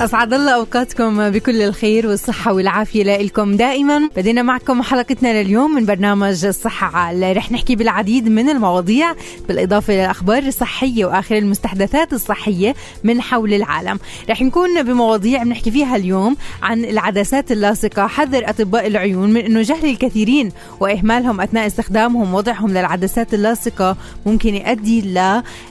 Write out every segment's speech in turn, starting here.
أسعد الله أوقاتكم بكل الخير والصحة والعافية لكم دائما. بدينا معكم حلقتنا لليوم من برنامج الصحة. عال رح نحكي بالعديد من المواضيع بالإضافة للأخبار الصحية وآخر المستحدثات الصحية من حول العالم. رح نكون بمواضيع بنحكي فيها اليوم عن العدسات اللاصقة حذر أطباء العيون من أنه جهل الكثيرين وإهمالهم أثناء استخدامهم وضعهم للعدسات اللاصقة ممكن يؤدي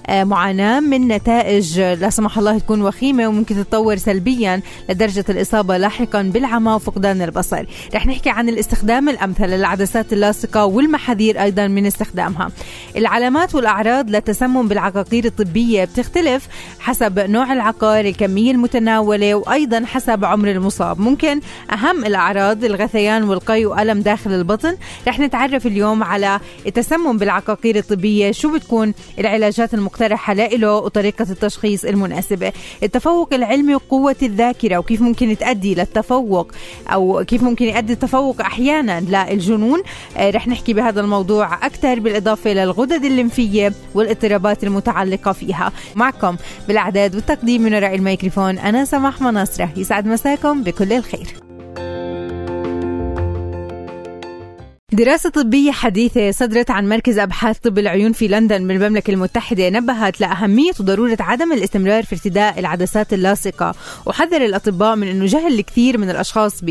لمعاناة من نتائج لا سمح الله تكون وخيمة وممكن تتطور سلبيا لدرجة الإصابة لاحقا بالعمى وفقدان البصر. رح نحكي عن الاستخدام الأمثل للعدسات اللاصقة والمحاذير أيضا من استخدامها. العلامات والأعراض للتسمم بالعقاقير الطبية بتختلف حسب نوع العقار الكمية المتناولة وأيضا حسب عمر المصاب. ممكن أهم الأعراض الغثيان والقي وألم داخل البطن. رح نتعرف اليوم على التسمم بالعقاقير الطبية شو بتكون العلاجات المقترحة له وطريقة التشخيص المناسبة. التفوق العلمي وقوة قوة الذاكرة وكيف ممكن تؤدي للتفوق أو كيف ممكن يؤدي التفوق أحيانا للجنون. آه، رح نحكي بهذا الموضوع أكثر بالإضافة للغدد الليمفية والاضطرابات المتعلقة فيها. معكم بالأعداد والتقديم من وراء الميكروفون أنا سماح مناصرة. يسعد مساكم بكل الخير. دراسة طبية حديثة صدرت عن مركز أبحاث طب العيون في لندن بالمملكة المتحدة نبهت لأهمية وضرورة عدم الاستمرار في ارتداء العدسات اللاصقة. وحذر الأطباء من أنه جهل الكثير من الأشخاص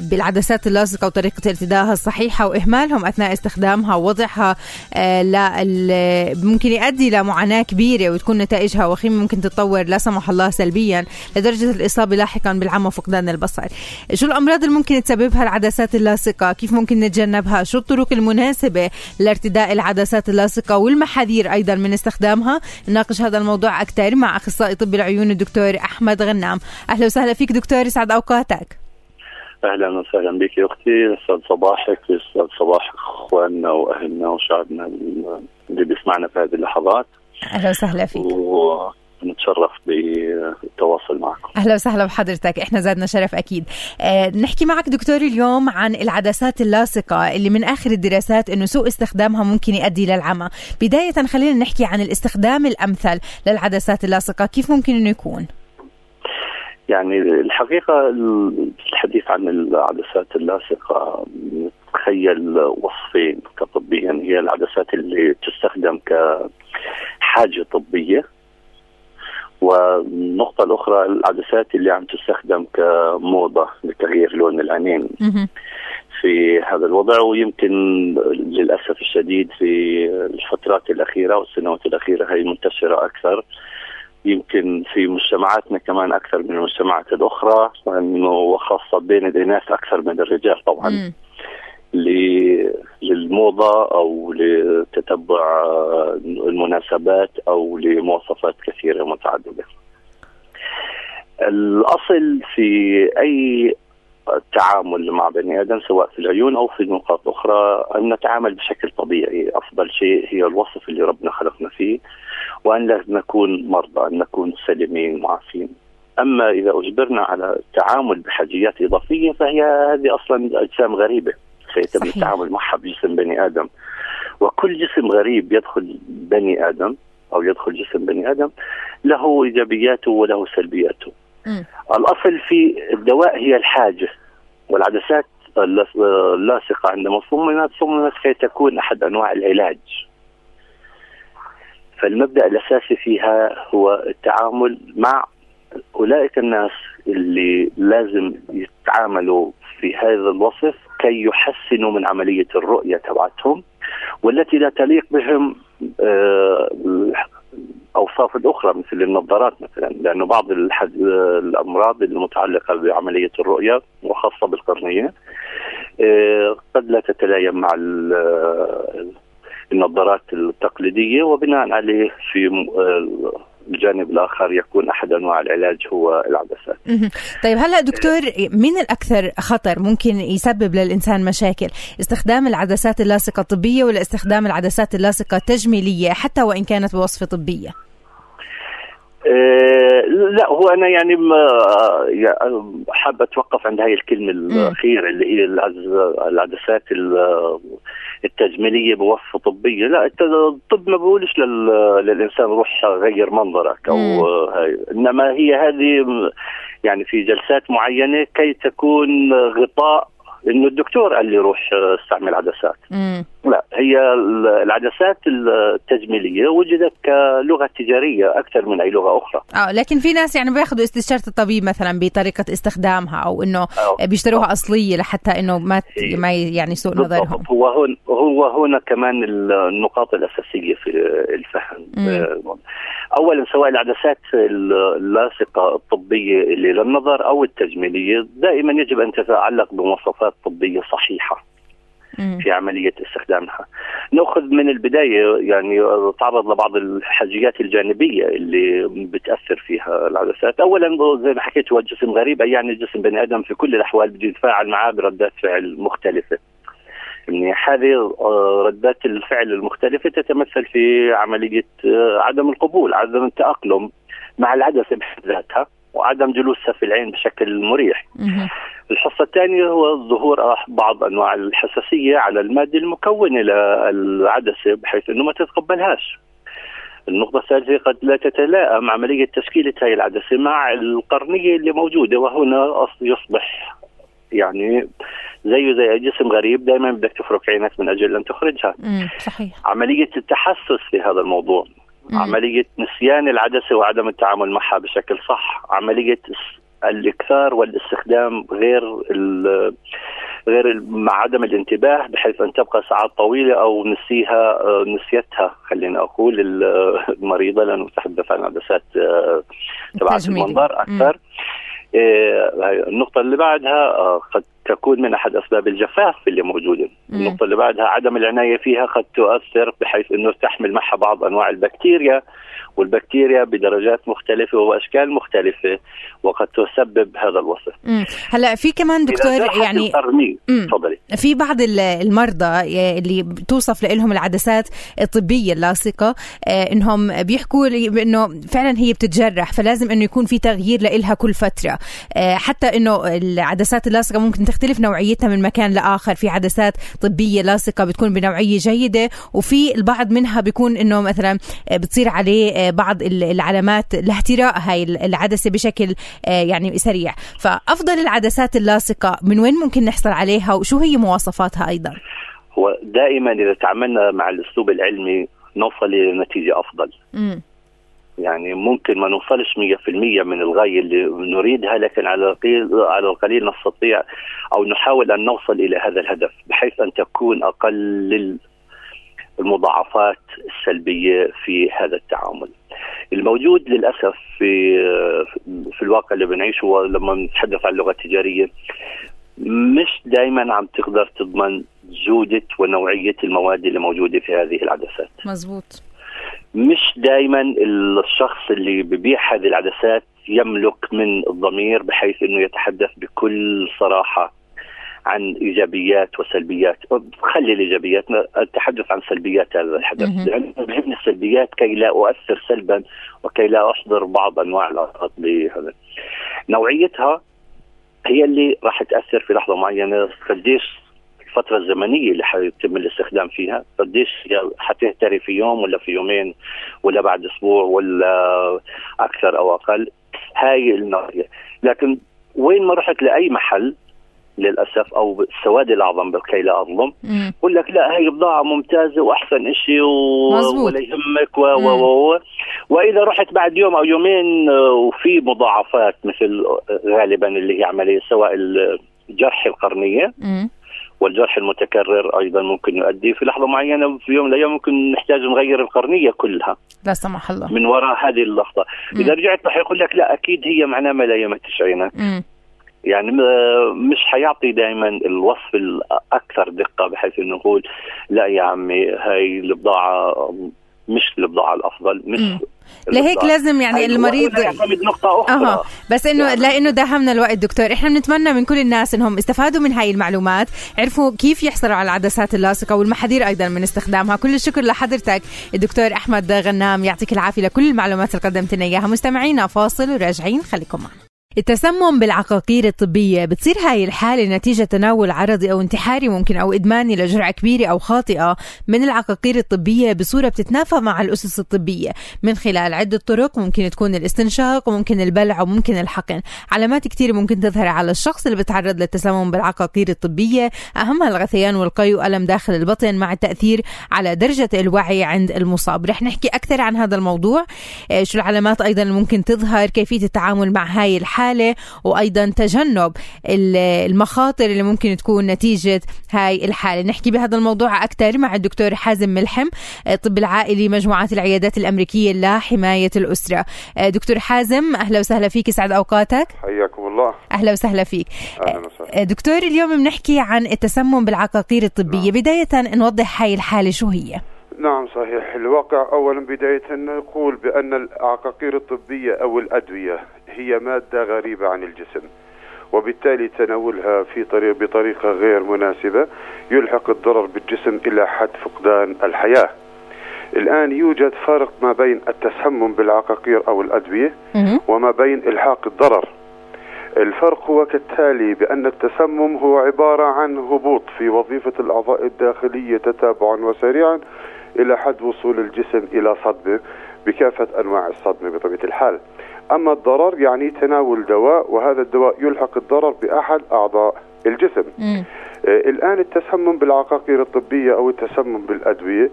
بالعدسات اللاصقة وطريقة ارتدائها الصحيحة وإهمالهم أثناء استخدامها ووضعها آه، ممكن يؤدي لمعاناة كبيرة وتكون نتائجها وخيمة ممكن تتطور لا سمح الله سلبيا لدرجة الإصابة لاحقا بالعمى وفقدان البصر. شو الأمراض اللي ممكن تسببها العدسات اللاصقة؟ كيف ممكن نتجنبها شو الطرق المناسبة لارتداء العدسات اللاصقة والمحاذير أيضا من استخدامها؟ نناقش هذا الموضوع أكثر مع أخصائي طب العيون الدكتور أحمد غنام. أهلا وسهلا فيك دكتور يسعد أوقاتك. أهلا وسهلا بك يا أختي يسعد صباحك يسعد صباح إخواننا وأهلنا وشعبنا اللي بيسمعنا في هذه اللحظات. أهلا وسهلا فيك. و... نتشرف بالتواصل معكم. أهلا وسهلا بحضرتك. إحنا زادنا شرف أكيد. أه نحكي معك دكتور اليوم عن العدسات اللاصقة اللي من آخر الدراسات إنه سوء استخدامها ممكن يؤدي للعمى بداية خلينا نحكي عن الاستخدام الأمثل للعدسات اللاصقة. كيف ممكن إنه يكون؟ يعني الحقيقة الحديث عن العدسات اللاصقة نتخيل وصفين كطبيا. هي العدسات اللي تستخدم كحاجة طبية. والنقطة الأخرى العدسات اللي عم تستخدم كموضة لتغيير لون العينين في هذا الوضع ويمكن للأسف الشديد في الفترات الأخيرة والسنوات الأخيرة هي منتشرة أكثر. يمكن في مجتمعاتنا كمان أكثر من المجتمعات الأخرى وخاصة بين الإناث أكثر من الرجال طبعا. للموضة أو لتتبع المناسبات أو لمواصفات كثيرة متعددة الأصل في أي التعامل مع بني آدم سواء في العيون أو في نقاط أخرى أن نتعامل بشكل طبيعي، أفضل شيء هي الوصف اللي ربنا خلقنا فيه وأن لا نكون مرضى، أن نكون سليمين معافين. أما إذا أجبرنا على التعامل بحاجيات إضافية فهي هذه أصلا أجسام غريبة. صحيح. التعامل معها بجسم بني آدم وكل جسم غريب يدخل بني آدم أو يدخل جسم بني آدم له إيجابياته وله سلبياته. م. الأصل في الدواء هي الحاجة والعدسات اللاصقة عندما صممت صممت كي تكون أحد أنواع العلاج. فالمبدأ الأساسي فيها هو التعامل مع أولئك الناس اللي لازم يتعاملوا في هذا الوصف كي يحسنوا من عملية الرؤية تبعتهم والتي لا تليق بهم الاوصاف آه، الاخرى مثل النظارات مثلا لأنه بعض الأمراض المتعلقة بعملية الرؤية وخاصة بالقرنية آه، قد لا تتلائم مع النظارات التقليدية وبناء عليه في الجانب الآخر يكون أحد أنواع العلاج هو العدسات. طيب هلا دكتور مين الأكثر خطر ممكن يسبب للإنسان مشاكل؟ استخدام العدسات اللاصقة الطبية ولا استخدام العدسات اللاصقة التجميلية حتى وإن كانت بوصفة طبية؟ أه لا هو أنا يعني ما حابة أتوقف عند هاي الكلمة الأخيرة اللي هي العدسات التجميلية بوصفه طبية. لا الطب ما بقولش للإنسان روح غير منظرك أو هاي. إنما هي هذه يعني في جلسات معينة كي تكون غطاء إنه الدكتور قال لي روح استعمل عدسات. لا هي العدسات التجميلية وجدت كلغة تجارية أكثر من أي لغة أخرى آه لكن في ناس يعني بياخذوا استشارة الطبيب مثلا بطريقة استخدامها أو إنه أوه. بيشتروها. أصلية لحتى إنه ما إيه. ما يعني سوء نظرهم هو هون هو هنا كمان النقاط الأساسية في الفهم مم. آه، اولا سواء العدسات اللاصقة الطبية اللي للنظر أو التجميلية دائما يجب أن تتعلق بمواصفات طبية صحيحة في عملية استخدامها. نأخذ من البداية يعني تعرض لبعض الحاجيات الجانبية اللي بتأثر فيها العدسات. أولا زي ما حكيت هو الجسم غريب يعني جسم بني آدم في كل الأحوال بده يتفاعل معاه بردات فعل مختلفة. يعني هذه آه، ردات الفعل المختلفة تتمثل في عملية آه، عدم القبول عدم التأقلم مع العدسة بحد ذاتها. وعدم جلوسها في العين بشكل مريح الحصة الثانية هو ظهور بعض أنواع الحساسية على المادة المكونة للعدسة بحيث أنه ما تتقبلهاش النقطة الثالثة قد لا تتلائم عملية تشكيلة هذه العدسة مع القرنية اللي موجودة وهنا يصبح يعني زيه زي جسم غريب دائما بدك تفرك عينك من أجل أن تخرجها. صحيح. عملية التحسس في هذا الموضوع، مم. عملية نسيان العدسة وعدم التعامل معها بشكل صح، عملية الإكثار والاستخدام غير غير مع عدم الانتباه بحيث أن تبقى ساعات طويلة أو نسيها آه، نسيتها. خلينا أقول المريضة لأنه نتحدث عن عدسات آه، تبعت المنظر أكثر. آه، النقطة اللي بعدها قد تكون من أحد أسباب الجفاف اللي موجوده، النقطة اللي بعدها عدم العناية فيها قد تؤثر بحيث إنه تحمل معها بعض أنواع البكتيريا. والبكتيريا بدرجات مختلفة وأشكال مختلفة وقد تسبب هذا الوصف. هلا في كمان دكتور يعني تفضلي. في بعض المرضى اللي توصف لهم العدسات الطبية اللاصقة آه، إنهم بيحكوا إنه فعلا هي بتتجرح فلازم إنه يكون في تغيير لها كل فترة. آه، حتى إنه العدسات اللاصقة ممكن تختلف نوعيتها من مكان لآخر. في عدسات طبية لاصقة بتكون بنوعية جيدة وفي البعض منها بيكون إنه مثلا بتصير عليه بعض العلامات لاهتراء هاي العدسة بشكل آه، يعني سريع. فأفضل العدسات اللاصقة من وين ممكن نحصل عليها وشو هي مواصفاتها أيضا؟ هو دائما إذا تعاملنا مع الأسلوب العلمي نوصل لنتيجه أفضل. م. يعني ممكن ما نوصلش 100% من الغاية اللي نريدها لكن على القليل على القليل نستطيع أو نحاول أن نوصل إلى هذا الهدف بحيث أن تكون أقل المضاعفات السلبية في هذا التعامل. الموجود للأسف في في الواقع اللي بنعيشه لما نتحدث عن اللغة التجارية مش دائما عم تقدر تضمن جوده ونوعية المواد اللي موجودة في هذه العدسات. مزبوط. مش دائما الشخص اللي ببيع هذه العدسات يملك من الضمير بحيث إنه يتحدث بكل صراحة عن إيجابيات وسلبيات. خلي الإيجابيات التحدث عن سلبيات هذا الحدث. لأنه بهمني السلبيات كي لا أؤثر سلبا وكي لا أحضر بعض أنواع العلاقات بهذا. نوعيتها هي اللي راح تأثر في لحظة معينة. قديش الفترة الزمنية اللي حيتم الاستخدام فيها قديش حتهتري في يوم ولا في يومين ولا بعد أسبوع ولا أكثر أو أقل. هاي النوعية. لكن وين ما رحت لأي محل للأسف أو السواد الأعظم كي لا أظلم. يقول لك لا هي بضاعة ممتازة وأحسن شيء و... ولا يهمك و... و... و... وإذا رحت بعد يوم أو يومين آه، وفي مضاعفات مثل غالبا اللي هي عملية سواء الجرح القرنية مم. والجرح المتكرر أيضا ممكن يؤدي. في لحظة معينة في يوم من الأيام ممكن نحتاج نغير القرنية كلها. لا سمح الله. من وراء هذه اللحظة. مم. إذا رجعت راح يقول لك لا أكيد هي معناها ما لا يمتش عينك يعني مش حيعطي دائما الوصف الأكثر دقة بحيث إنه نقول لا يا عمي هاي البضاعة مش البضاعة الأفضل مش لهيك لازم يعني المريض نقطة أخرى. أها. بس إنه يعني. لأنه داهمنا الوقت دكتور. إحنا بنتمنى من كل الناس إنهم استفادوا من هاي المعلومات عرفوا كيف يحصلوا على العدسات اللاصقة والمحاذير أيضا من استخدامها. كل الشكر لحضرتك. الدكتور أحمد غنام يعطيك العافية لكل المعلومات اللي قدمت لنا إياها. مستمعينا فاصل وراجعين. خليكم معنا. التسمم بالعقاقير الطبية بتصير هاي الحالة نتيجة تناول عرضي أو انتحاري ممكن أو إدماني لجرعة كبيرة أو خاطئة من العقاقير الطبية بصورة بتتنافى مع الأسس الطبية. من خلال عدة طرق ممكن تكون الاستنشاق وممكن البلع وممكن الحقن. علامات كتير ممكن تظهر على الشخص اللي بتعرض للتسمم بالعقاقير الطبية. أهمها الغثيان والقي وألم داخل البطن مع التأثير على درجة الوعي عند المصاب. رح نحكي أكثر عن هذا الموضوع. آه، شو العلامات أيضا ممكن تظهر؟ كيفية التعامل مع هاي الحالة؟ الحالة وأيضا تجنب المخاطر اللي ممكن تكون نتيجة هاي الحالة. نحكي بهذا الموضوع أكثر مع الدكتور حازم ملحم الطب العائلي مجموعات العيادات الأمريكية لحماية الأسرة. دكتور حازم أهلا وسهلا فيك يسعد أوقاتك. حياكم الله. أهلا وسهلا فيك. أهلا وسهلا. دكتور اليوم بنحكي عن التسمم بالعقاقير الطبية. نعم. بداية نوضح هاي الحالة شو هي. نعم صحيح. الواقع أولا بداية نقول بأن العقاقير الطبية أو الأدوية هي مادة غريبة عن الجسم وبالتالي تناولها في طريق بطريقة غير مناسبة يلحق الضرر بالجسم إلى حد فقدان الحياة. الآن يوجد فرق ما بين التسمم بالعقاقير أو الأدوية وما بين إلحاق الضرر. الفرق هو كالتالي بأن التسمم هو عبارة عن هبوط في وظيفة الأعضاء الداخلية تتابعا وسريعا إلى حد وصول الجسم إلى صدمة بكافة أنواع الصدمة بطبيعة الحال. أما الضرر يعني تناول دواء وهذا الدواء يلحق الضرر بأحد أعضاء الجسم. آه الآن التسمم بالعقاقير الطبية أو التسمم بالأدوية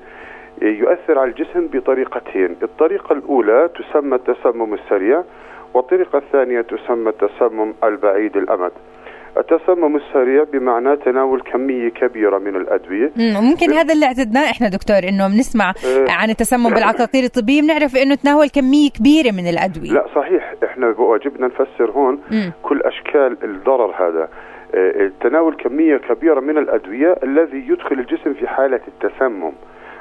آه، يؤثر على الجسم بطريقتين. الطريقة الأولى تسمى التسمم السريع والطريقة الثانية تسمى التسمم البعيد الأمد. التسمم السريع بمعنى تناول كمية كبيرة من الأدوية. ممكن هذا اللي اعتدناه إحنا دكتور إنه بنسمع آه عن التسمم بالعقاقير الطبية بنعرف إنه تناول كمية كبيرة من الأدوية. لا صحيح إحنا واجبنا نفسر هون مم. كل أشكال الضرر هذا. آه تناول كمية كبيرة من الأدوية الذي يدخل الجسم في حالة التسمم.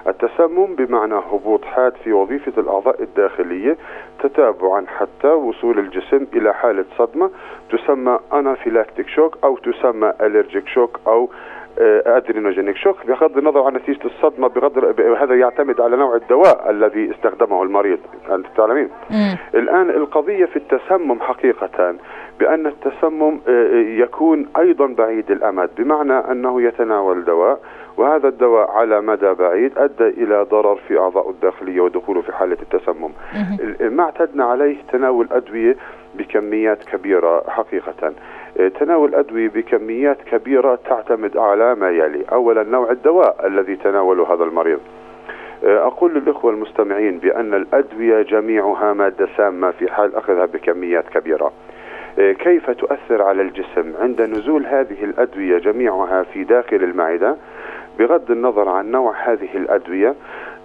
التسمم بمعنى هبوط حاد في وظيفة الأعضاء الداخلية تتابعا حتى وصول الجسم إلى حالة صدمة تسمى أنافيلاكتيك شوك أو تسمى ألرجيك شوك أو ادرينوجينيك شوك. بغض النظر عن نتيجة الصدمة بغض هذا يعتمد على نوع الدواء الذي استخدمه المريض. أنت تعلمين؟ الآن القضية في التسمم حقيقة بأن التسمم آه، آه، يكون أيضا بعيد الأمد بمعنى أنه يتناول دواء وهذا الدواء على مدى بعيد أدى إلى ضرر في أعضاء الداخلية ودخوله في حالة التسمم. ما اعتدنا عليه تناول أدوية بكميات كبيرة حقيقة. تناول أدوية بكميات كبيرة تعتمد على ما يلي، اولا نوع الدواء الذي تناوله هذا المريض. آه، أقول للإخوة المستمعين بأن الأدوية جميعها مادة سامة في حال أخذها بكميات كبيرة. آه، كيف تؤثر على الجسم؟ عند نزول هذه الأدوية جميعها في داخل المعدة. بغض النظر عن نوع هذه الأدوية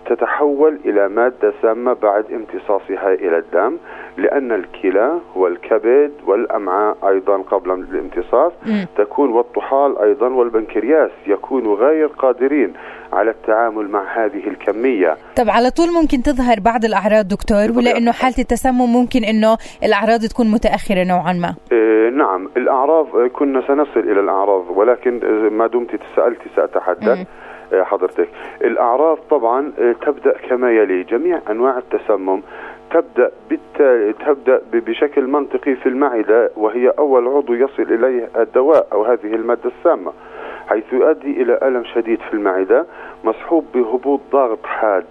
تتحول إلى مادة سامة بعد امتصاصها إلى الدم لأن الكلى والكبد والأمعاء أيضا قبل الامتصاص تكون والطحال أيضا والبنكرياس يكونوا غير قادرين على التعامل مع هذه الكمية. طب على طول ممكن تظهر بعض الأعراض دكتور ولا أنه حالة التسمم ممكن أنه الأعراض تكون متأخرة نوعا ما؟ إيه نعم. الأعراض كنا سنصل إلى الأعراض ولكن ما دمت سألتي سأتحدث. حضرتك. الأعراض طبعا إيه، تبدأ كما يلي. جميع أنواع التسمم تبدأ بالتالي تبدأ بشكل منطقي في المعدة وهي أول عضو يصل إليه الدواء أو هذه المادة السامة حيث يؤدي إلى ألم شديد في المعدة مصحوب بهبوط ضغط حاد.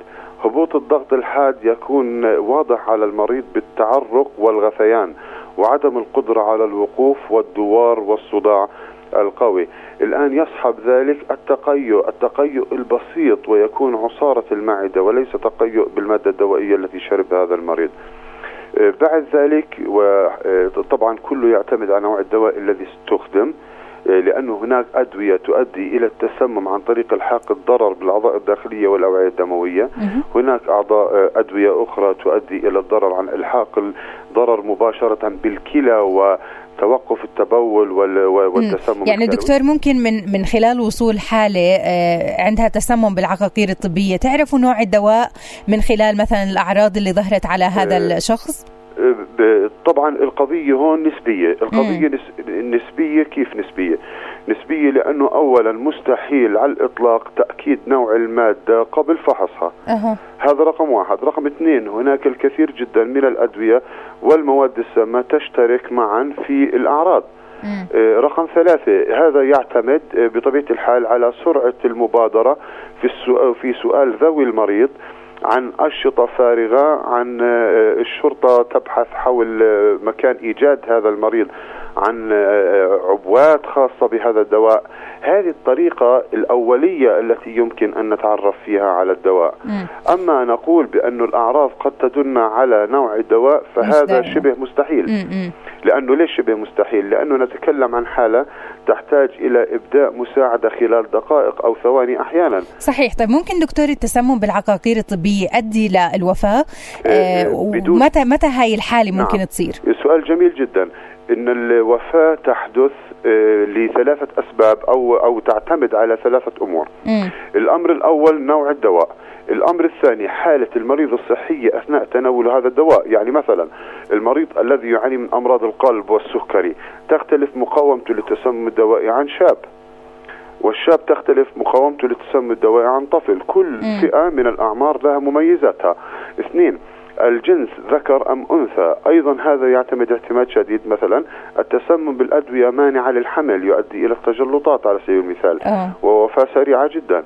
هبوط الضغط الحاد يكون واضح على المريض بالتعرق والغثيان وعدم القدرة على الوقوف والدوار والصداع. القوي. الآن يصحب ذلك التقيؤ التقيؤ البسيط ويكون عصارة المعدة وليس تقيؤ بالمادة الدوائية التي شربها هذا المريض. آه، بعد ذلك وطبعا آه، كله يعتمد على نوع الدواء الذي استخدم آه، لأنه هناك أدوية تؤدي إلى التسمم عن طريق إلحاق الضرر بالأعضاء الداخلية والأوعية الدموية. هناك أعضاء أدوية أخرى تؤدي إلى الضرر عن إلحاق الضرر مباشرة بالكلى و توقف التبول والتسمم يعني دكتور ممكن من من خلال وصول حالة آه، عندها تسمم بالعقاقير الطبية تعرفوا نوع الدواء من خلال مثلا الأعراض اللي ظهرت على هذا آه، الشخص؟ طبعا القضية هون نسبية القضية نسبية كيف نسبية؟ نسبية لأنه أولا مستحيل على الإطلاق تأكيد نوع المادة قبل فحصها. أه. هذا رقم واحد. رقم اثنين هناك الكثير جدا من الأدوية والمواد السامة تشترك معا في الأعراض. آه رقم ثلاثة هذا يعتمد آه، بطبيعة الحال على سرعة المبادرة في في سؤال ذوي المريض عن أشرطة فارغة عن آه، الشرطة تبحث حول مكان إيجاد هذا المريض. عن آه، عبوات خاصة بهذا الدواء. هذه الطريقة الأولية التي يمكن أن نتعرف فيها على الدواء. أما نقول بأن الأعراض قد تدل على نوع الدواء فهذا مستحيل. شبه مستحيل. لأنه ليش شبه مستحيل. لأنه نتكلم عن حالة تحتاج إلى إبداء مساعدة خلال دقائق أو ثواني أحيانا. صحيح. طيب ممكن دكتور التسمم بالعقاقير الطبية يؤدي للوفاة آه, آه، متى متى هاي الحالة ممكن نعم. تصير؟ سؤال جميل جدا. إن الوفاة تحدث آه، لثلاثة أسباب أو أو تعتمد على ثلاثة أمور. م. الأمر الأول نوع الدواء، الأمر الثاني حالة المريض الصحية أثناء تناول هذا الدواء، يعني مثلا المريض الذي يعاني من أمراض القلب والسكري تختلف مقاومته للتسمم الدوائي عن شاب. والشاب تختلف مقاومته للتسمم الدوائي عن طفل، كل م. فئة من الأعمار لها مميزاتها. اثنين الجنس ذكر أم أنثى. أيضا هذا يعتمد اعتماد شديد مثلا التسمم بالأدوية مانعة للحمل يؤدي إلى التجلطات على سبيل المثال أه. ووفاة سريعة جدا.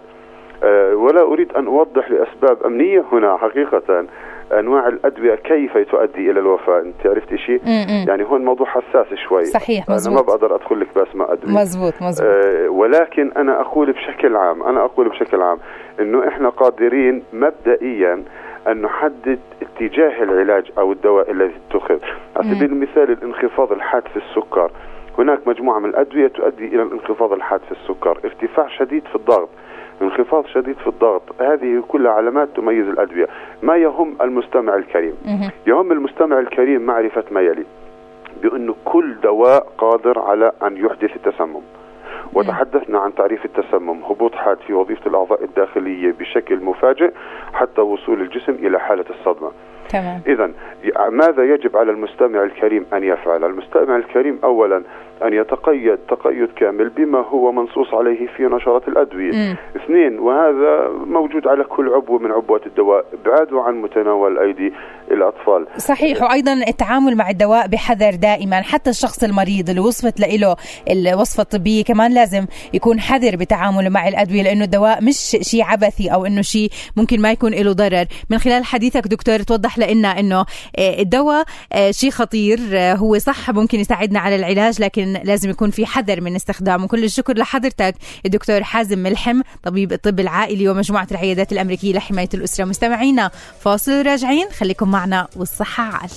أه ولا أريد أن أوضح لأسباب أمنية هنا حقيقة. أنواع الأدوية كيف تؤدي إلى الوفاة؟ أنت عرفتي شيء يعني هون موضوع حساس شوي. صحيح مزبوط. أنا ما بقدر أدخل لك باسماء ادويه مزبوط مزبوط. آه ولكن أنا أقول بشكل عام أنا أقول بشكل عام إنه إحنا قادرين مبدئيا أن نحدد اتجاه العلاج أو الدواء الذي اتخذ. على سبيل المثال الانخفاض الحاد في السكر. هناك مجموعة من الأدوية تؤدي إلى الانخفاض الحاد في السكر. ارتفاع شديد في الضغط. انخفاض شديد في الضغط. هذه كلها علامات تميز الأدوية. ما يهم المستمع الكريم؟ يهم المستمع الكريم معرفة ما يلي؟ بأنه كل دواء قادر على أن يحدث التسمم. وتحدثنا عن تعريف التسمم هبوط حاد في وظيفة الأعضاء الداخلية بشكل مفاجئ حتى وصول الجسم إلى حالة الصدمة تمام إذا ماذا يجب على المستمع الكريم أن يفعل؟ المستمع الكريم أولا أن يتقيد تقيد كامل بما هو منصوص عليه في نشرات الأدوية م. اثنين وهذا موجود على كل عبوة من عبوات الدواء ابعاده عن متناول أيدي الأطفال. صحيح وأيضا التعامل مع الدواء بحذر دائما حتى الشخص المريض اللي وصفت له الوصفة الطبية كمان لازم يكون حذر بتعامله مع الأدوية لأنه الدواء مش شيء عبثي أو أنه شيء ممكن ما يكون له ضرر. من خلال حديثك دكتور توضح لنا أنه آه، الدواء آه، شيء خطير آه، هو صح ممكن يساعدنا على العلاج لكن لازم يكون في حذر من استخدامه. كل الشكر لحضرتك الدكتور حازم ملحم طبيب الطب العائلي ومجموعة العيادات الأمريكية لحماية الأسرة. مستمعينا فاصل راجعين خليكم معنا والصحة عال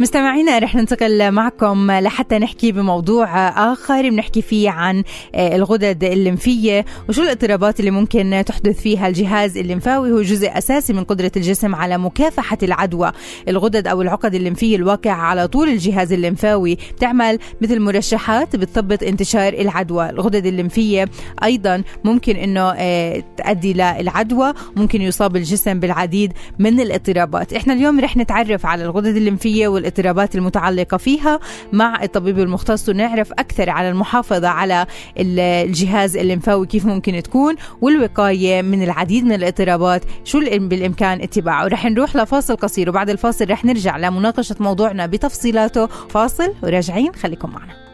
مستمعينا رح ننتقل معكم لحتى نحكي بموضوع آخر. بنحكي فيه عن آه، الغدد الليمفية وشو الاضطرابات اللي ممكن تحدث فيها الجهاز الليمفاوي هو جزء أساسي من قدرة الجسم على مكافحة العدوى. الغدد أو العقد الليمفية الواقعة على طول الجهاز الليمفاوي بتعمل مثل مرشحات بتثبط انتشار العدوى. الغدد الليمفية أيضا ممكن أنه آه، تؤدي للعدوى ممكن يصاب الجسم بالعديد من الاضطرابات. إحنا اليوم رح نتعرف على الغدد الليمفية وال الاضطرابات المتعلقة فيها مع الطبيب المختص ونعرف أكثر على المحافظة على الجهاز الليمفاوي كيف ممكن تكون والوقاية من العديد من الاضطرابات شو بالإمكان اتباعه. رح نروح لفاصل قصير وبعد الفاصل رح نرجع لمناقشة موضوعنا بتفصيلاته. فاصل وراجعين خليكم معنا.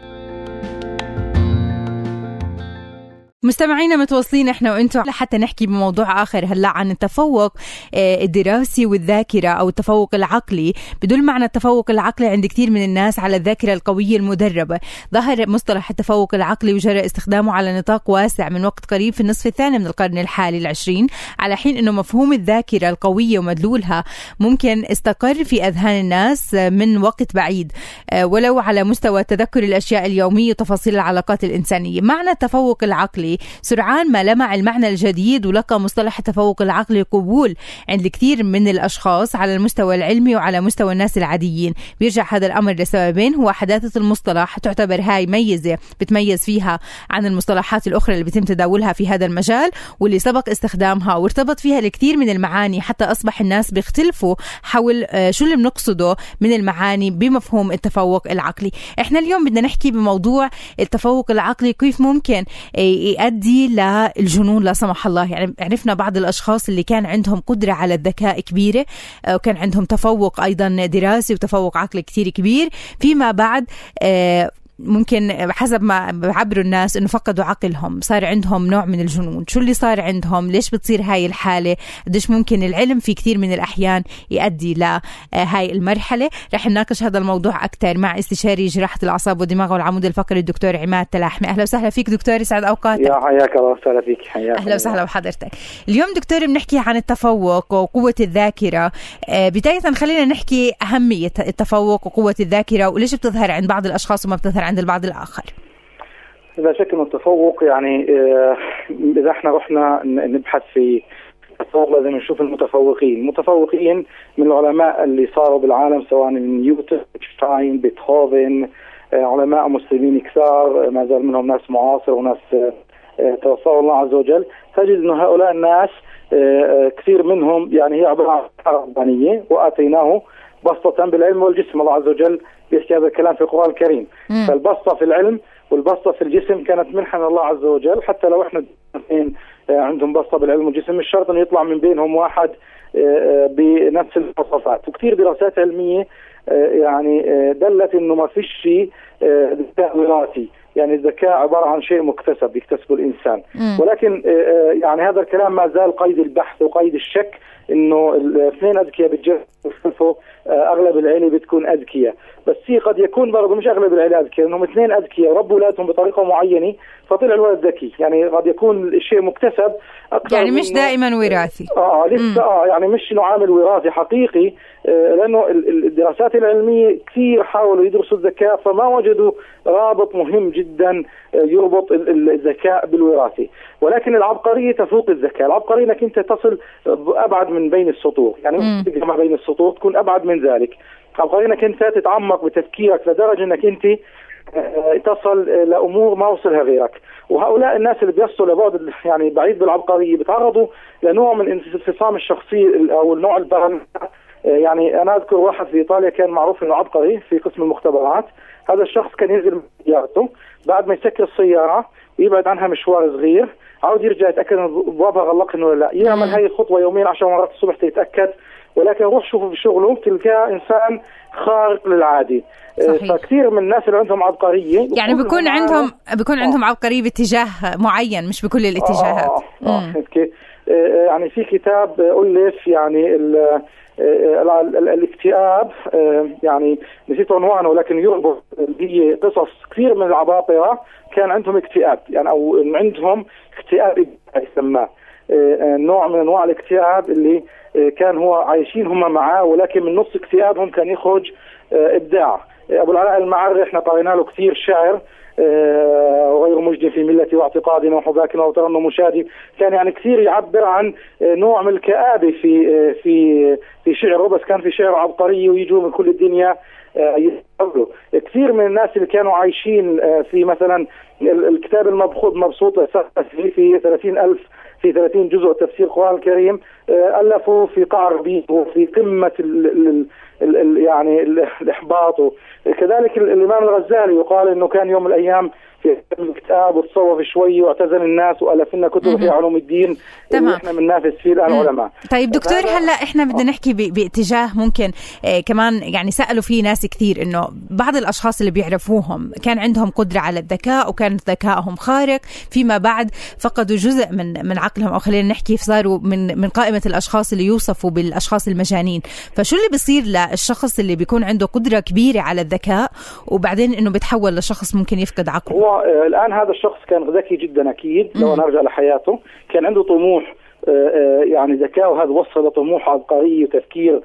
مستمعينا متواصلين إحنا وأنتم لحتى نحكي بموضوع آخر هلا عن التفوق آه، الدراسي والذاكرة أو التفوق العقلي. بدل معنى التفوق العقلي عند كثير من الناس على الذاكرة القوية المدربة. ظهر مصطلح التفوق العقلي وجرى استخدامه على نطاق واسع من وقت قريب في النصف الثاني من القرن الحالي العشرين على حين إنه مفهوم الذاكرة القوية ومدلولها ممكن استقر في أذهان الناس من وقت بعيد آه، ولو على مستوى تذكر الأشياء اليومية وتفاصيل العلاقات الإنسانية. معنى التفوق العقلي سرعان ما لمع المعنى الجديد ولقى مصطلح التفوق العقلي قبول عند الكثير من الأشخاص على المستوى العلمي وعلى مستوى الناس العاديين. بيرجع هذا الأمر لسببين هو حداثة المصطلح تعتبر هاي ميزة بتميز فيها عن المصطلحات الأخرى اللي بيتم تداولها في هذا المجال واللي سبق استخدامها وارتبط فيها الكثير من المعاني حتى أصبح الناس بيختلفوا حول آه، شو اللي بنقصده من المعاني بمفهوم التفوق العقلي. إحنا اليوم بدنا نحكي بموضوع التفوق العقلي كيف ممكن آه، يؤدي للجنون لا سمح الله. يعني عرفنا بعض الأشخاص اللي كان عندهم قدرة على الذكاء كبيرة آه، وكان عندهم تفوق أيضا دراسي وتفوق عقلي كثير كبير. فيما بعد ممكن حسب ما بعبروا الناس إنه فقدوا عقلهم صار عندهم نوع من الجنون. شو اللي صار عندهم؟ ليش بتصير هاي الحالة؟ قديش ممكن العلم في كثير من الأحيان يؤدي لهاي المرحلة؟ رح نناقش هذا الموضوع أكثر مع استشاري جراحة الأعصاب والدماغ والعمود الفقري الدكتور عماد تلاحمي. أهلا وسهلا فيك دكتور يسعد أوقاتك. يا حياك الله وسهلا فيك حياك أهلا وسهلا بحضرتك. اليوم دكتور بنحكي عن التفوق وقوة الذاكرة. آه، بداية خلينا نحكي أهمية التفوق وقوة الذاكرة وليش بتظهر عند بعض الأشخاص وما بتظهر عند البعض الآخر. لا شك إنه التفوق يعني آه، إذا إحنا رحنا نبحث في التفوق لازم نشوف المتفوقين، المتفوقين من العلماء اللي صاروا بالعالم سواء نيوتن، إينشتاين، بيتهوفن، آه، علماء مسلمين كثار ما زال منهم ناس معاصر وناس آه، توفاهم الله عز وجل، تجد إنه هؤلاء الناس كثير منهم يعني هي عبارة عن ربانية وآتيناه بسطة بالعلم والجسم الله عز وجل بيحكي هذا الكلام في القرآن الكريم. مم. فالبسطة في العلم والبسطة في الجسم كانت منحة من الله عز وجل حتى لو إحنا اثنين آه، عندهم بسطة بالعلم والجسم مش شرط انه يطلع من بينهم واحد آه، آه، بنفس المواصفات. وكثير دراسات علمية يعني دلت إنه ما فيش شيء وراثي يعني الذكاء عبارة عن شيء مكتسب يكتسبه الإنسان. مم. ولكن يعني هذا الكلام ما زال قيد البحث وقيد الشك إنه الاثنين أذكياء بتجربوا أغلب العيله بتكون أذكياء. بس هي قد يكون برضه مش أغلب العيله أذكياء انهم اثنين أذكياء وربوا اولادهم بطريقة معينة فطلع الولد ذكي. يعني قد يكون الشيء مكتسب أكثر يعني مش دائما وراثي. آه لسه آه يعني مش إنه عامل وراثي حقيقي آه لأنه الدراسات العلمية كثير حاولوا يدرسوا الذكاء فما وجدوا رابط مهم جدا آه يربط الذكاء بالوراثة. ولكن العبقرية تفوق الذكاء. العبقرية إنك أنت تصل أبعد من بين السطور. يعني تجمع بين السطور تكون أبعد من ذلك. العبقريه إنك أنت تتعمق بتفكيرك لدرجة إنك أنت آه، تصل لأمور ما وصلها غيرك. وهؤلاء الناس اللي بيصلوا لبعد يعني بعيد بالعبقرية بيتعرضوا لنوع من انفصام الشخصية أو النوع البرن آه، يعني أنا أذكر واحد في إيطاليا كان معروف إنه عبقري في قسم المختبرات. هذا الشخص كان ينزل سيارته بعد ما يسكر السيارة ويبعد عنها مشوار صغير عاوز يرجع يتأكد ان بابها غلق انه لا يعمل هاي الخطوه يوميا عشر مرات الصبح تتأكد ولكن روح شوفه في شغله تلقاه إنسان خارق للعادي صحيح. فكثير من الناس اللي عندهم عبقرية يعني بيكون عندهم بيكون عندهم آه. عبقرية باتجاه معين مش بكل الاتجاهات آه. آه. آه. آه. يعني في كتاب ألف يعني الاكتئاب يعني نسيت عنوانه ولكن يربط هي قصص كثير من العباقرة كان عندهم اكتئاب يعني أو عندهم اكتئاب يسماه نوع من أنواع الاكتئاب اللي كان هو عايشين هم معاه ولكن من نص اكتئابهم كان يخرج إبداع أبو العلاء المعري إحنا قرينا له كثير شعر آه، وغير مجد في ملتي واعتقادنا وحباكنا وترنم مشادي كان يعني كثير يعبر عن آه، نوع من الكآبة في آه، في في شعره بس كان في شعر عبقري ويجوا من كل الدنيا يستقبلوا كثير من الناس اللي كانوا عايشين في مثلا الكتاب المبسوط مبسوط في 30 ألف في 30 جزء تفسير القرآن الكريم ألفوا في قعر ربيع وفي قمة ال ال ال يعني الإحباط كذلك الإمام الغزالي يقال أنه كان يوم من الأيام في الكتاب وتصوف شوي واعتزل الناس وألف لنا كتب في علوم الدين تمام. إحنا بننافس فيه الآن علماء. طيب دكتور هلأ إحنا بدنا نحكي باتجاه ممكن آه كمان يعني سألوا فيه ناس كثير إنه بعض الأشخاص اللي بيعرفوهم كان عندهم قدرة على الذكاء وكان ذكائهم خارق فيما بعد فقدوا جزء من من عقلهم أو خلينا نحكي صاروا من من قائمة الأشخاص اللي يوصفوا بالأشخاص المجانين. فشو اللي بيصير للشخص اللي بيكون عنده قدرة كبيرة على الذكاء وبعدين إنه بيتحول لشخص ممكن يفقد عقله؟ هو آه، الآن هذا الشخص كان ذكي جدا أكيد لو نرجع لحياته كان عنده طموح آه، آه، يعني ذكاء وهذا وصل لطموح عبقري وتفكير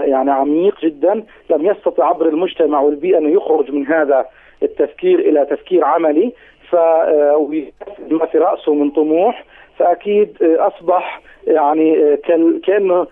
يعني عميق جدا لم يستطع عبر المجتمع والبيئة انه يخرج من هذا التفكير إلى تفكير عملي ف ما في رأسه من طموح فأكيد أصبح يعني كأنه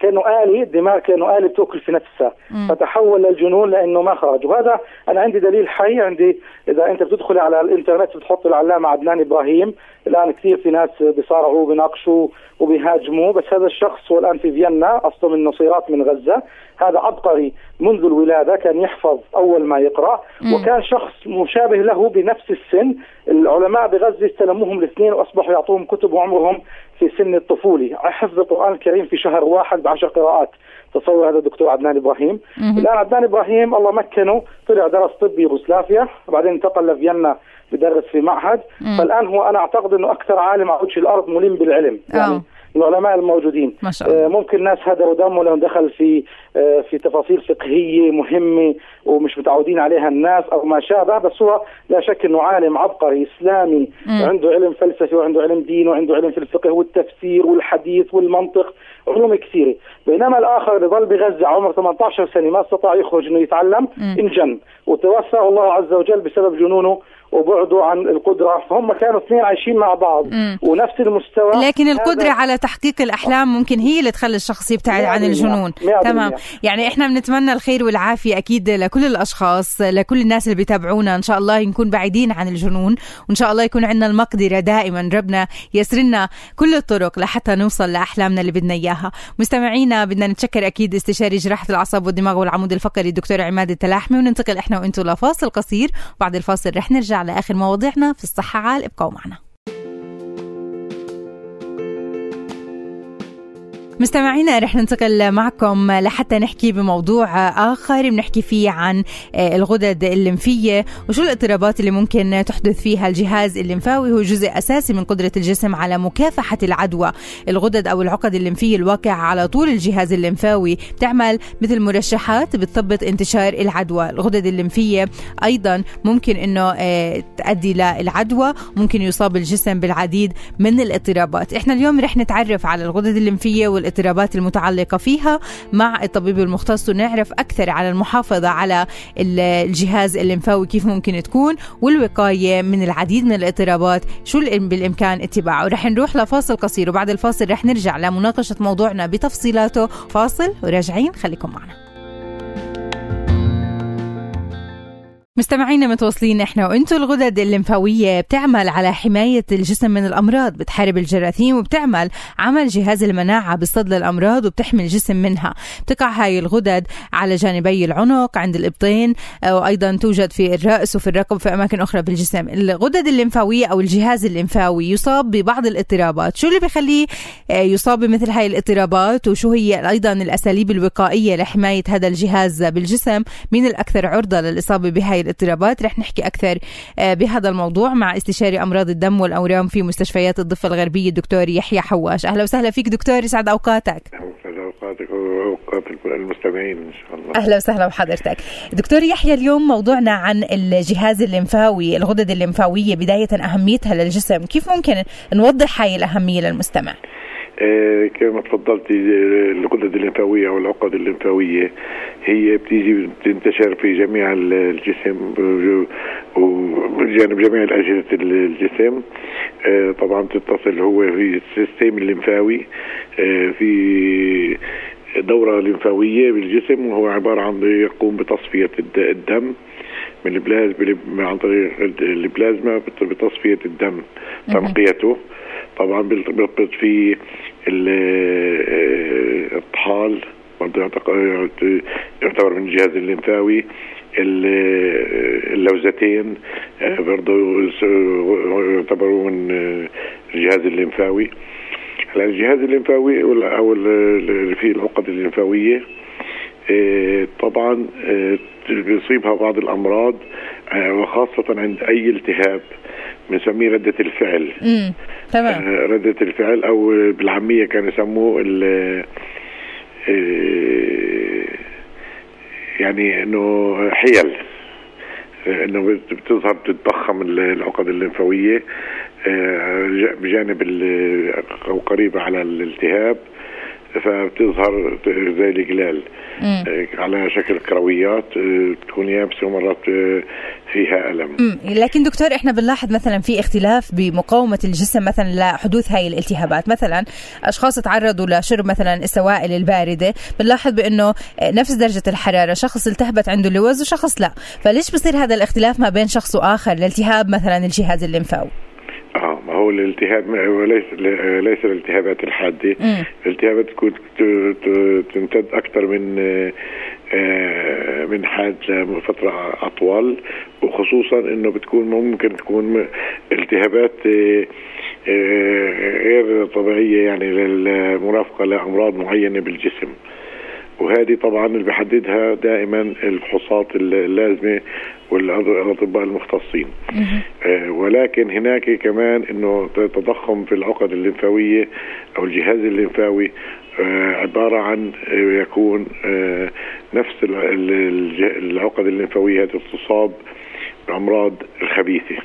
كانه آلي الدماغ كانه آلي بتاكل في نفسها. فتحول للجنون لأنه ما خرج. وهذا أنا عندي دليل حي عندي إذا أنت بتدخل على الإنترنت بتحط العلامة عدنان إبراهيم. الآن كثير في ناس بيصارعوا بيناقشوا وبيهاجموا بس هذا الشخص هو الآن في فيينا أصله من نصيرات من غزة. هذا عبقري منذ الولادة كان يحفظ أول ما يقرأ مم. وكان شخص مشابه له بنفس السن. العلماء بغزة استلموهم الاثنين وأصبحوا يعطوهم كتب وعمرهم في سن الطفولة. حفظ القرآن الكريم في شهر واحد بعشر قراءات. تصور هذا الدكتور عدنان إبراهيم. الآن عدنان إبراهيم الله مكنه. طلع درس طب يوغوسلافيا وبعدين انتقل لفيينا بدرس في معهد. مم. فالآن هو أنا أعتقد أنه أكثر عالم على وجه الأرض ملم بالعلم. يعني أوه. العلماء الموجودين. ما شاء الله. آه، ممكن ناس هدروا دمه لهم دخل في آه، في تفاصيل فقهية مهمة ومش متعودين عليها الناس أو ما شابه بس هو لا شك إنه عالم عبقري إسلامي. م. عنده علم فلسفي وعنده علم دين وعنده علم في الفقه والتفسير والحديث والمنطق علوم كثيرة. بينما الآخر اللي ظل بغزة عمر 18 سنة ما استطاع يخرج إنه يتعلم انجن وتوفاه الله عز وجل بسبب جنونه وبعدوا عن القدرة. فهم كانوا اثنين عايشين مع بعض مم. ونفس المستوى. لكن القدرة على تحقيق الأحلام ممكن هي اللي تخلي الشخص يبتعد عن الجنون. تمام. يعني إحنا بنتمنى الخير والعافية أكيد لكل الأشخاص لكل الناس اللي بيتابعونا. إن شاء الله نكون بعيدين عن الجنون. وإن شاء الله يكون عندنا المقدرة دائما. ربنا يسر لنا كل الطرق لحتى نوصل لأحلامنا اللي بدنا إياها. مستمعينا بدنا نتشكر أكيد استشاري جراحة الأعصاب والدماغ والعمود الفقري الدكتور عماد التلاحمي. وننتقل إحنا وأنتم لفاصل قصير. وبعد الفاصل رح نرجع لآخر مواضيعنا. في الصحة عال ابقوا معنا. مستمعينا رح ننتقل معكم لحتى نحكي بموضوع آخر بنحكي فيه عن آه، الغدد الليمفية وشو الاضطرابات اللي ممكن تحدث فيها الجهاز الليمفاوي هو جزء أساسي من قدرة الجسم على مكافحة العدوى. الغدد أو العقد الليمفية الواقعة على طول الجهاز الليمفاوي بتعمل مثل مرشحات بتثبط انتشار العدوى. الغدد الليمفية أيضا ممكن أنه آه، تؤدي للعدوى ممكن يصاب الجسم بالعديد من الاضطرابات. إحنا اليوم رح نتعرف على الغدد الليمفية وال والاضطرابات المتعلقة فيها. مع الطبيب المختص ونعرف أكثر على المحافظة على الجهاز الليمفاوي كيف ممكن تكون والوقاية من العديد من الاضطرابات شو بالإمكان اتباعه. رح نروح لفاصل قصير وبعد الفاصل رح نرجع لمناقشة موضوعنا بتفصيلاته. فاصل وراجعين خليكم معنا. مستمعينا متواصلين إحنا وأنتم الغدد الليمفاوية بتعمل على حماية الجسم من الأمراض بتحارب الجراثيم وبتعمل عمل جهاز المناعة بصد للامراض وبتحمي الجسم منها. بتقع هاي الغدد على جانبي العنق عند الإبطين وأيضا توجد في الرأس وفي الرقبه وفي أماكن أخرى بالجسم. الغدد الليمفاوية أو الجهاز الليمفاوي يصاب ببعض الاضطرابات. شو اللي بيخليه آه، يصاب بمثل هاي الاضطرابات؟ وشو هي أيضا الأساليب الوقائية لحماية هذا الجهاز بالجسم؟ مين الأكثر عرضة للإصابة بهاي الاضطرابات. رح نحكي أكثر آه، بهذا الموضوع مع استشاري أمراض الدم والأورام في مستشفيات الضفة الغربية الدكتور يحيى حواش. أهلا وسهلا فيك دكتور يسعد أوقاتك. أهلا أوقاتك وأوقات المستمعين إن شاء الله. أهلا وسهلا بحضرتك. دكتور يحيى اليوم موضوعنا عن الجهاز الليمفاوي الغدد الليمفاوية بداية أهميتها للجسم. كيف ممكن نوضح هاي الأهمية للمستمع؟ كما تفضلتي الغدد الليمفاويه أو العقد الليمفاويه هي بتيجي بتنتشر في جميع الجسم وبجانب جميع الأجهزة الجسم. آه طبعا بتتصل هو في ال system الليمفاوي آه في دورة ليمفاوية بالجسم وهو عبارة عن يقوم بتصفية الدم. من البلازما عن طريق البلازما بتصفية الدم تنقيته. طبعا بيربط في آه، الطحال يعتبر من الجهاز الليمفاوي. اللوزتين آه، برضه يعتبروا من الجهاز الليمفاوي. الجهاز الليمفاوي أو في العقد الليمفاوية آه، طبعا بيصيبها بعض الأمراض وخاصة عند أي التهاب بنسميه ردة الفعل. امم تمام. ردة الفعل أو بالعامية كانوا يسموه ال يعني إنه حيل إنه بتظهر بتتضخم العقد الليمفاوية بجانب أو قريبة على الالتهاب. فبتظهر زي الجلال على شكل كرويات تكون يابسة ومرات فيها ألم. لكن دكتور إحنا بنلاحظ مثلا في اختلاف بمقاومة الجسم مثلا لحدوث هاي الالتهابات. مثلا أشخاص تعرضوا لشرب مثلا السوائل الباردة بنلاحظ بأنه نفس درجة الحرارة شخص التهبت عنده اللوز وشخص لا. فليش بصير هذا الاختلاف ما بين شخص وآخر لالتهاب مثلا الجهاز الليمفاوي هو الالتهاب وليس ليس الالتهابات الحادة. الالتهابات تكون تمتد أكثر من آه، من حاد لفترة أطول. وخصوصا أنه بتكون ممكن تكون التهابات آه، آه، غير طبيعية يعني للمرافقة لأمراض معينة بالجسم. وهذه طبعا اللي بحددها دائما الفحوصات اللازمة والأطباء المختصين. ولكن هناك كمان إنه تضخم في العقد الليمفاوية أو الجهاز الليمفاوي آه، عبارة عن آه، يكون آه، نفس العقد الليمفاوية تصاب بأمراض الخبيثة.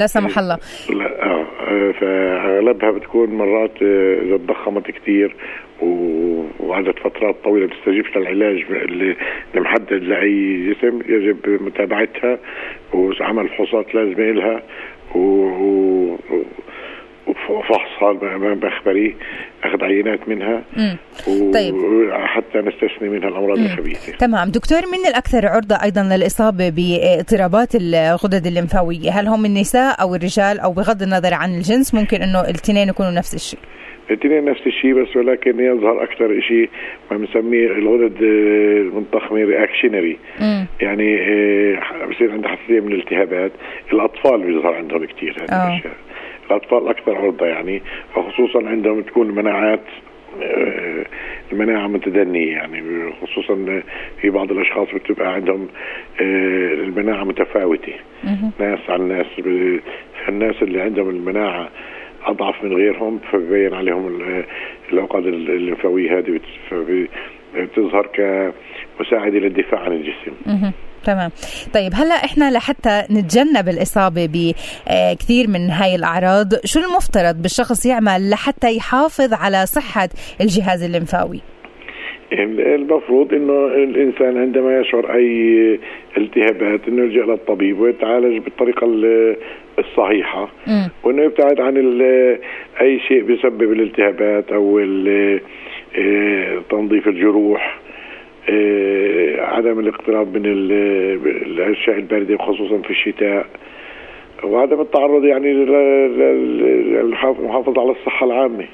لا سمح الله. لا آه فأغلبها بتكون مرات إذا تضخمت كثير وقعدت فترات طويلة بتستجيبش للعلاج اللي محدد لأي جسم يجب متابعتها وعمل فحوصات لازمه لها و... وفحصها مخبري أخذ عينات منها طيب. حتى نستثني منها الأمراض مم. الخبيثة. تمام. دكتور من الأكثر عرضة أيضا للإصابة باضطرابات الغدد الليمفاوية؟ هل هم النساء أو الرجال؟ أو بغض النظر عن الجنس ممكن إنه الاثنين يكونوا نفس الشيء. الاثنين نفس الشيء بس ولكن يظهر أكثر شيء ما بنسميه الغدد المنتخمه رياكشنري يعني آه، بصير عندها حساسية من الالتهابات. الأطفال بيظهر عندهم كثير هذه آه. الأشياء. الأطفال أكثر عرضة يعني وخصوصا عندهم تكون المناعات آه، المناعة متدنية يعني خصوصا في بعض الأشخاص بتبقى عندهم آه، المناعة متفاوتة. ناس عن ناس الناس اللي عندهم المناعة أضعف من غيرهم فبين عليهم العقد الليمفاوية هذه بتظهر كمساعدة للدفاع عن الجسم. تمام. طيب هلا إحنا لحتى نتجنب الإصابة بكثير من هاي الأعراض شو المفترض بالشخص يعمل لحتى يحافظ على صحة الجهاز الليمفاوي؟ المفروض إنه الإنسان عندما يشعر أي التهابات إنه يلجأ للطبيب ويتعالج بالطريقة الصحيحة. م. وإنه يبتعد عن أي شيء بيسبب الالتهابات أو آه، تنظيف الجروح آه، عدم الاقتراب من الأشياء الباردة خصوصا في الشتاء. وعدم التعرض يعني للمحافظه على الصحة العامة.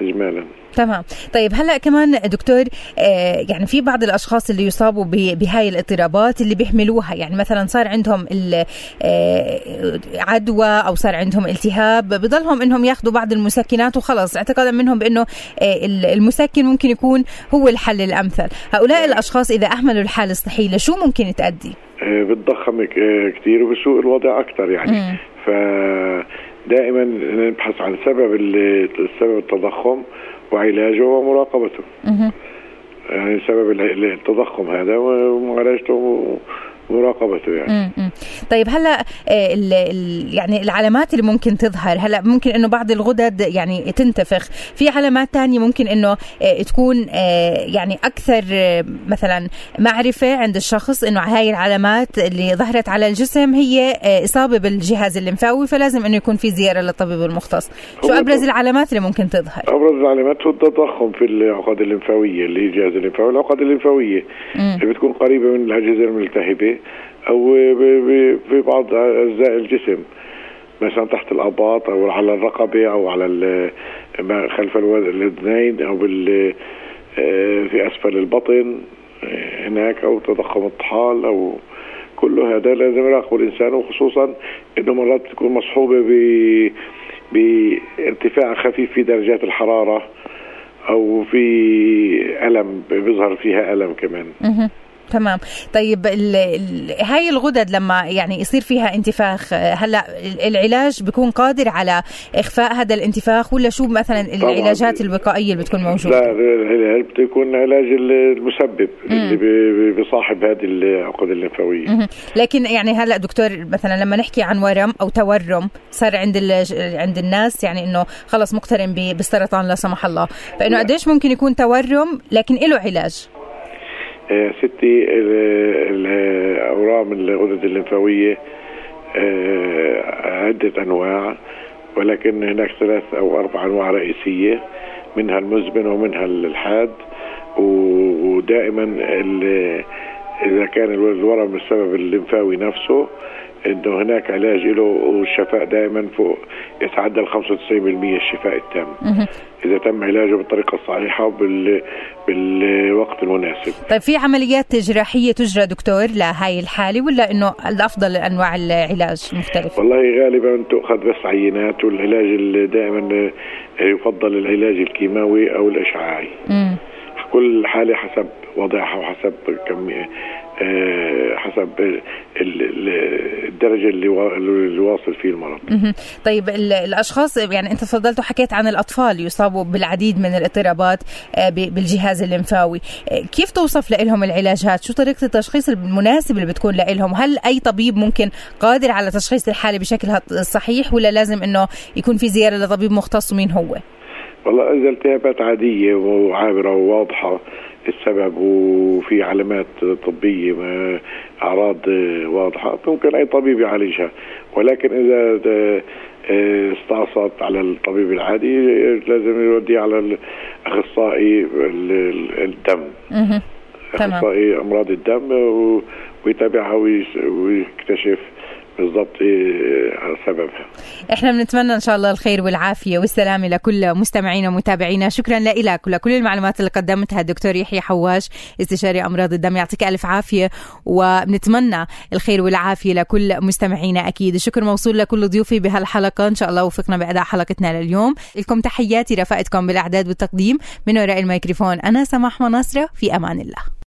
اجمالا. تمام. طيب هلا كمان دكتور آه يعني في بعض الأشخاص اللي يصابوا بهاي الاضطرابات اللي بيحملوها يعني مثلا صار عندهم آه عدوى أو صار عندهم التهاب بضلهم إنهم ياخذوا بعض المسكنات وخلص. اعتقادا منهم بإنه آه المسكن ممكن يكون هو الحل الأمثل. هؤلاء الأشخاص إذا أهملوا الحالة الصحية لشو ممكن تؤدي بتضخم كثير وبسوء الوضع أكثر يعني. م. ف دائما نبحث عن سبب السبب التضخم. وعلاجه ومراقبته. يعني سبب التضخم هذا ومعالجته مراقبته يعني. مم. طيب هلا آه، ال ال يعني العلامات اللي ممكن تظهر هلا ممكن إنه بعض الغدد يعني تنتفخ. في علامات تانية ممكن إنه آه، تكون آه، يعني أكثر مثلا معرفة عند الشخص إنه هاي العلامات اللي ظهرت على الجسم هي إصابة بالجهاز الليمفاوي فلازم إنه يكون في زيارة للطبيب المختص. شو أبرز العلامات اللي ممكن تظهر؟ أبرز العلامات هو التضخم في العقد الليمفاويه اللي هي الجهاز الليمفاوي العقد الليمفاويه اللي بتكون قريبة من الأجهزة الملتهبة أو في بعض أجزاء الجسم مثلا تحت الأباط أو على الرقبة أو على خلف الأذنين أو آه، في أسفل البطن آه، هناك أو تضخم الطحال أو كل هذا لازم يراقبه الإنسان وخصوصا إنه مرات تكون مصحوبة ب بارتفاع خفيف في درجات الحرارة أو في ألم بيظهر فيها ألم كمان. تمام. طيب ال ال هاي الغدد لما يعني يصير فيها انتفاخ هلأ العلاج بيكون قادر على إخفاء هذا الانتفاخ ولا شو مثلا العلاجات الوقائية اللي بتكون موجودة؟ لا بتكون علاج المسبب اللي بيصاحب هذه العقد الليمفاوية. لكن يعني هلأ دكتور مثلا لما نحكي عن ورم أو تورم صار عند عند الناس يعني إنه خلص مقترن بالسرطان لا سمح الله. فإنه قديش ممكن يكون تورم لكن له علاج؟ ستي الأورام الغدد الليمفاوية عدة أنواع ولكن هناك ثلاث أو أربع أنواع رئيسية منها المزمن ومنها الحاد. ودائما إذا كان الورم السبب الليمفاوي نفسه إنه هناك علاج له والشفاء دائما فوق يتعدى ال 95% الشفاء التام. إذا تم علاجه بالطريقة الصحيحة وبال بالوقت المناسب. طيب في عمليات جراحية تجرى دكتور لهاي الحالة ولا إنه الأفضل أنواع العلاج مختلفة؟ والله غالبا تؤخذ بس عينات والعلاج دائما يفضل العلاج الكيماوي أو الإشعاعي. مم. كل حالة حسب وضعها وحسب آه، حسب الدرجة اللي اللي واصل فيه المرض. طيب الأشخاص يعني أنت تفضلت وحكيت عن الأطفال يصابوا بالعديد من الاضطرابات آه، بالجهاز الليمفاوي، آه، كيف توصف لهم العلاجات؟ شو طريقة التشخيص المناسب اللي بتكون لهم؟ هل أي طبيب ممكن قادر على تشخيص الحالة بشكل صحيح ولا لازم إنه يكون في زيارة لطبيب مختص ومين هو؟ والله إذا التهابات عادية وعابرة وواضحة السبب وفي علامات طبية أعراض واضحة. ممكن أي طبيب يعالجها. ولكن إذا استعصت على الطبيب العادي لازم يوديه على الأخصائي الدم. أخصائي أمراض الدم ويتابعها ويكتشف بالضبط إيه، سببها إحنا بنتمنى إن شاء الله الخير والعافية والسلامة لكل مستمعينا ومتابعينا. شكرا لك ولكل المعلومات اللي قدمتها الدكتور يحيى حواش استشاري أمراض الدم يعطيك ألف عافية. وبنتمنى الخير والعافية لكل مستمعينا أكيد. الشكر موصول لكل ضيوفي بهالحلقة. إن شاء الله وفقنا بأداء حلقتنا لليوم. لكم تحياتي رفقتكم بالأعداد والتقديم. من وراء الميكروفون أنا سماح مناصرة. في أمان الله.